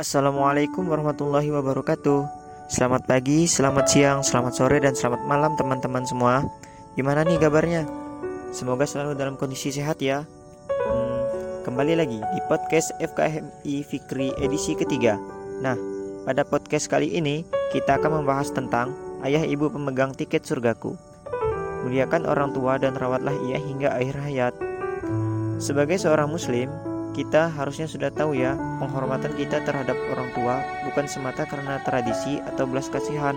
Assalamualaikum warahmatullahi wabarakatuh. Selamat pagi, selamat siang, selamat sore, dan selamat malam teman-teman semua. Gimana nih kabarnya? Semoga selalu dalam kondisi sehat ya. Hmm, Kembali lagi di podcast FKMI Fikri edisi ketiga. Nah, pada podcast kali ini kita akan membahas tentang Ayah ibu pemegang tiket surgaku. Muliakan orang tua dan rawatlah ia hingga akhir hayat. Sebagai seorang muslim, kita harusnya sudah tahu ya, penghormatan kita terhadap orang tua bukan semata karena tradisi atau belas kasihan,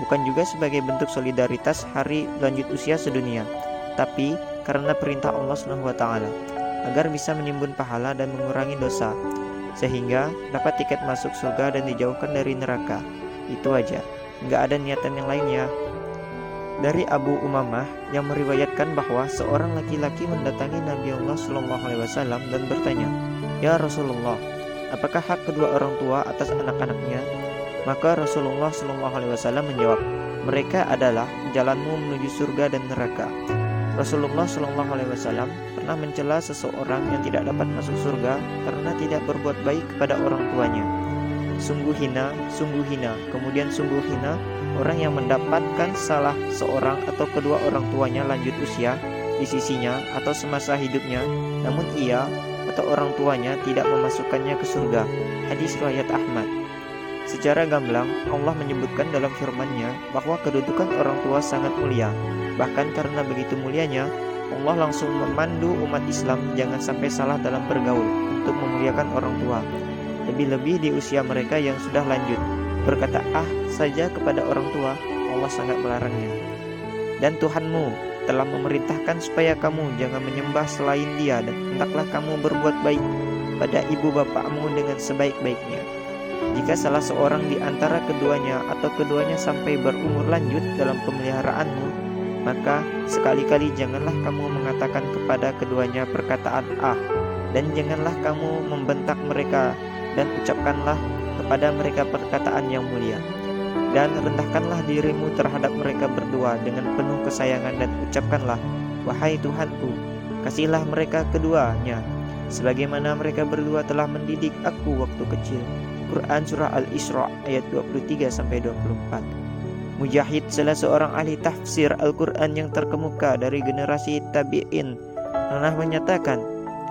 bukan juga sebagai bentuk solidaritas hari lanjut usia sedunia, tapi karena perintah Allah SWT agar bisa menimbun pahala dan mengurangi dosa, sehingga dapat tiket masuk surga dan dijauhkan dari neraka. Itu aja, nggak ada niatan yang lain ya dari Abu Umamah yang meriwayatkan bahwa seorang laki-laki mendatangi Nabi Allah Shallallahu Alaihi Wasallam dan bertanya, Ya Rasulullah, apakah hak kedua orang tua atas anak-anaknya? Maka Rasulullah Shallallahu Alaihi Wasallam menjawab, mereka adalah jalanmu menuju surga dan neraka. Rasulullah Shallallahu Alaihi Wasallam pernah mencela seseorang yang tidak dapat masuk surga karena tidak berbuat baik kepada orang tuanya. Sungguh hina, sungguh hina, kemudian sungguh hina orang yang mendapatkan salah seorang atau kedua orang tuanya lanjut usia di sisinya atau semasa hidupnya, namun ia atau orang tuanya tidak memasukkannya ke surga. Hadis riwayat Ahmad. Secara gamblang, Allah menyebutkan dalam firman-Nya bahwa kedudukan orang tua sangat mulia. Bahkan karena begitu mulianya, Allah langsung memandu umat Islam jangan sampai salah dalam bergaul untuk memuliakan orang tua. Lebih-lebih di usia mereka yang sudah lanjut, berkata ah saja kepada orang tua, Allah sangat melarangnya. Dan Tuhanmu telah memerintahkan supaya kamu jangan menyembah selain dia dan hendaklah kamu berbuat baik pada ibu bapakmu dengan sebaik-baiknya. Jika salah seorang di antara keduanya atau keduanya sampai berumur lanjut dalam pemeliharaanmu, maka sekali-kali janganlah kamu mengatakan kepada keduanya perkataan ah, dan janganlah kamu membentak mereka dan ucapkanlah kepada mereka perkataan yang mulia. Dan rendahkanlah dirimu terhadap mereka berdua dengan penuh kesayangan dan ucapkanlah, Wahai Tuhanku, kasihlah mereka keduanya, sebagaimana mereka berdua telah mendidik aku waktu kecil. Quran Surah Al-Isra ayat 23-24 Mujahid salah seorang ahli tafsir Al-Quran yang terkemuka dari generasi tabi'in pernah menyatakan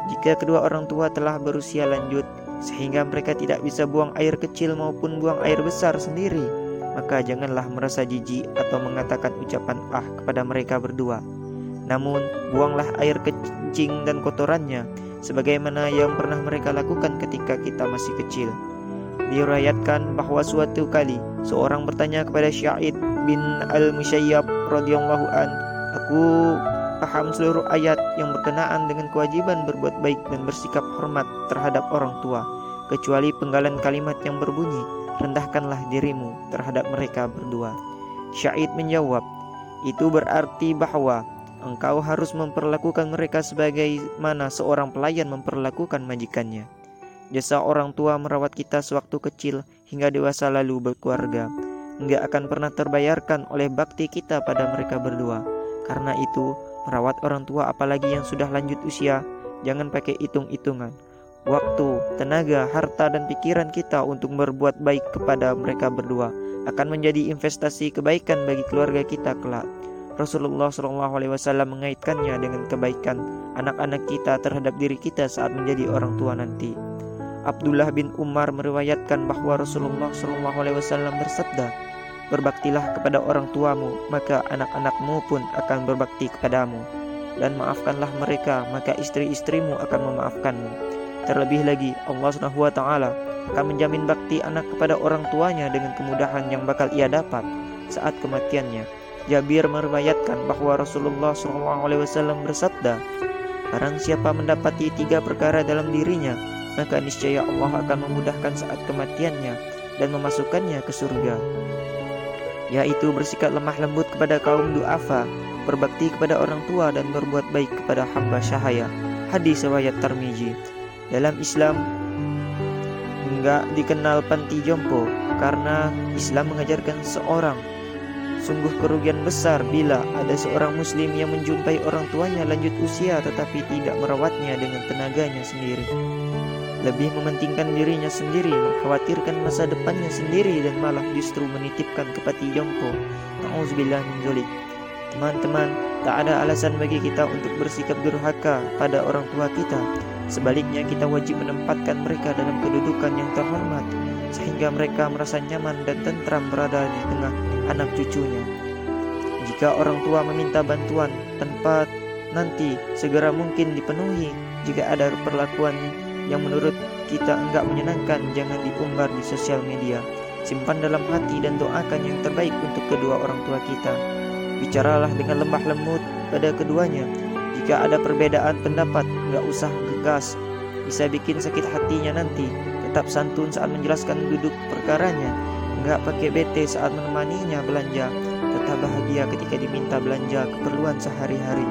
jika kedua orang tua telah berusia lanjut sehingga mereka tidak bisa buang air kecil maupun buang air besar sendiri, maka janganlah merasa jijik atau mengatakan ucapan ah kepada mereka berdua. Namun, buanglah air kencing dan kotorannya, sebagaimana yang pernah mereka lakukan ketika kita masih kecil. Diriwayatkan bahwa suatu kali seorang bertanya kepada Sya'id bin Al-Musayyab radhiyallahu an, "Aku paham seluruh ayat yang berkenaan dengan kewajiban berbuat baik dan bersikap hormat terhadap orang tua, kecuali penggalan kalimat yang berbunyi, rendahkanlah dirimu terhadap mereka berdua. Syahid menjawab, itu berarti bahwa engkau harus memperlakukan mereka sebagai mana seorang pelayan memperlakukan majikannya. Jasa orang tua merawat kita sewaktu kecil hingga dewasa lalu berkeluarga, enggak akan pernah terbayarkan oleh bakti kita pada mereka berdua. Karena itu, Merawat orang tua apalagi yang sudah lanjut usia, jangan pakai hitung-hitungan. Waktu, tenaga, harta, dan pikiran kita untuk berbuat baik kepada mereka berdua akan menjadi investasi kebaikan bagi keluarga kita kelak. Rasulullah SAW mengaitkannya dengan kebaikan anak-anak kita terhadap diri kita saat menjadi orang tua nanti. Abdullah bin Umar meriwayatkan bahwa Rasulullah SAW bersabda, Berbaktilah kepada orang tuamu, maka anak-anakmu pun akan berbakti kepadamu. Dan maafkanlah mereka, maka istri-istrimu akan memaafkanmu. Terlebih lagi, Allah Subhanahu wa taala akan menjamin bakti anak kepada orang tuanya dengan kemudahan yang bakal ia dapat saat kematiannya. Jabir meriwayatkan bahwa Rasulullah SAW bersabda, Barang siapa mendapati tiga perkara dalam dirinya, maka niscaya Allah akan memudahkan saat kematiannya dan memasukkannya ke surga yaitu bersikap lemah lembut kepada kaum duafa, berbakti kepada orang tua dan berbuat baik kepada hamba syahaya. Hadis riwayat Tarmizi. Dalam Islam enggak dikenal panti jompo karena Islam mengajarkan seorang Sungguh kerugian besar bila ada seorang muslim yang menjumpai orang tuanya lanjut usia tetapi tidak merawatnya dengan tenaganya sendiri. Lebih mementingkan dirinya sendiri, mengkhawatirkan masa depannya sendiri dan malah justru menitipkan ke pati jompo. Nauzubillah min. Teman-teman, tak ada alasan bagi kita untuk bersikap durhaka pada orang tua kita. Sebaliknya, kita wajib menempatkan mereka dalam kedudukan yang terhormat sehingga mereka merasa nyaman dan tentram berada di tengah anak cucunya. Jika orang tua meminta bantuan tanpa nanti segera mungkin dipenuhi, jika ada perlakuan yang menurut kita enggak menyenangkan jangan diumbar di sosial media. Simpan dalam hati dan doakan yang terbaik untuk kedua orang tua kita. Bicaralah dengan lemah lembut pada keduanya. Jika ada perbedaan pendapat, enggak usah gegas. Bisa bikin sakit hatinya nanti. Tetap santun saat menjelaskan duduk perkaranya. Enggak pakai bete saat menemaninya belanja. Tetap bahagia ketika diminta belanja keperluan sehari-hari.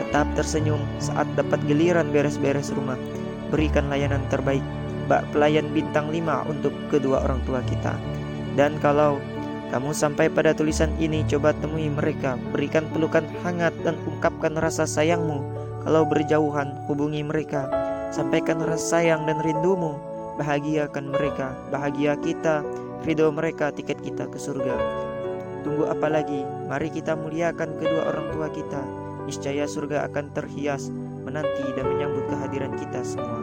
Tetap tersenyum saat dapat giliran beres-beres rumah berikan layanan terbaik bak pelayan bintang 5 untuk kedua orang tua kita. Dan kalau kamu sampai pada tulisan ini, coba temui mereka, berikan pelukan hangat dan ungkapkan rasa sayangmu. Kalau berjauhan, hubungi mereka, sampaikan rasa sayang dan rindumu. Bahagiakan mereka, bahagia kita, ridho mereka, tiket kita ke surga. Tunggu apa lagi? Mari kita muliakan kedua orang tua kita. Niscaya surga akan terhias menanti dan menyambut kehadiran kita semua.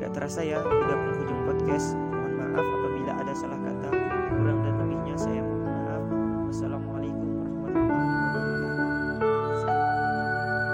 Gak terasa ya, udah penghujung podcast. Mohon maaf apabila ada salah kata, kurang dan lebihnya saya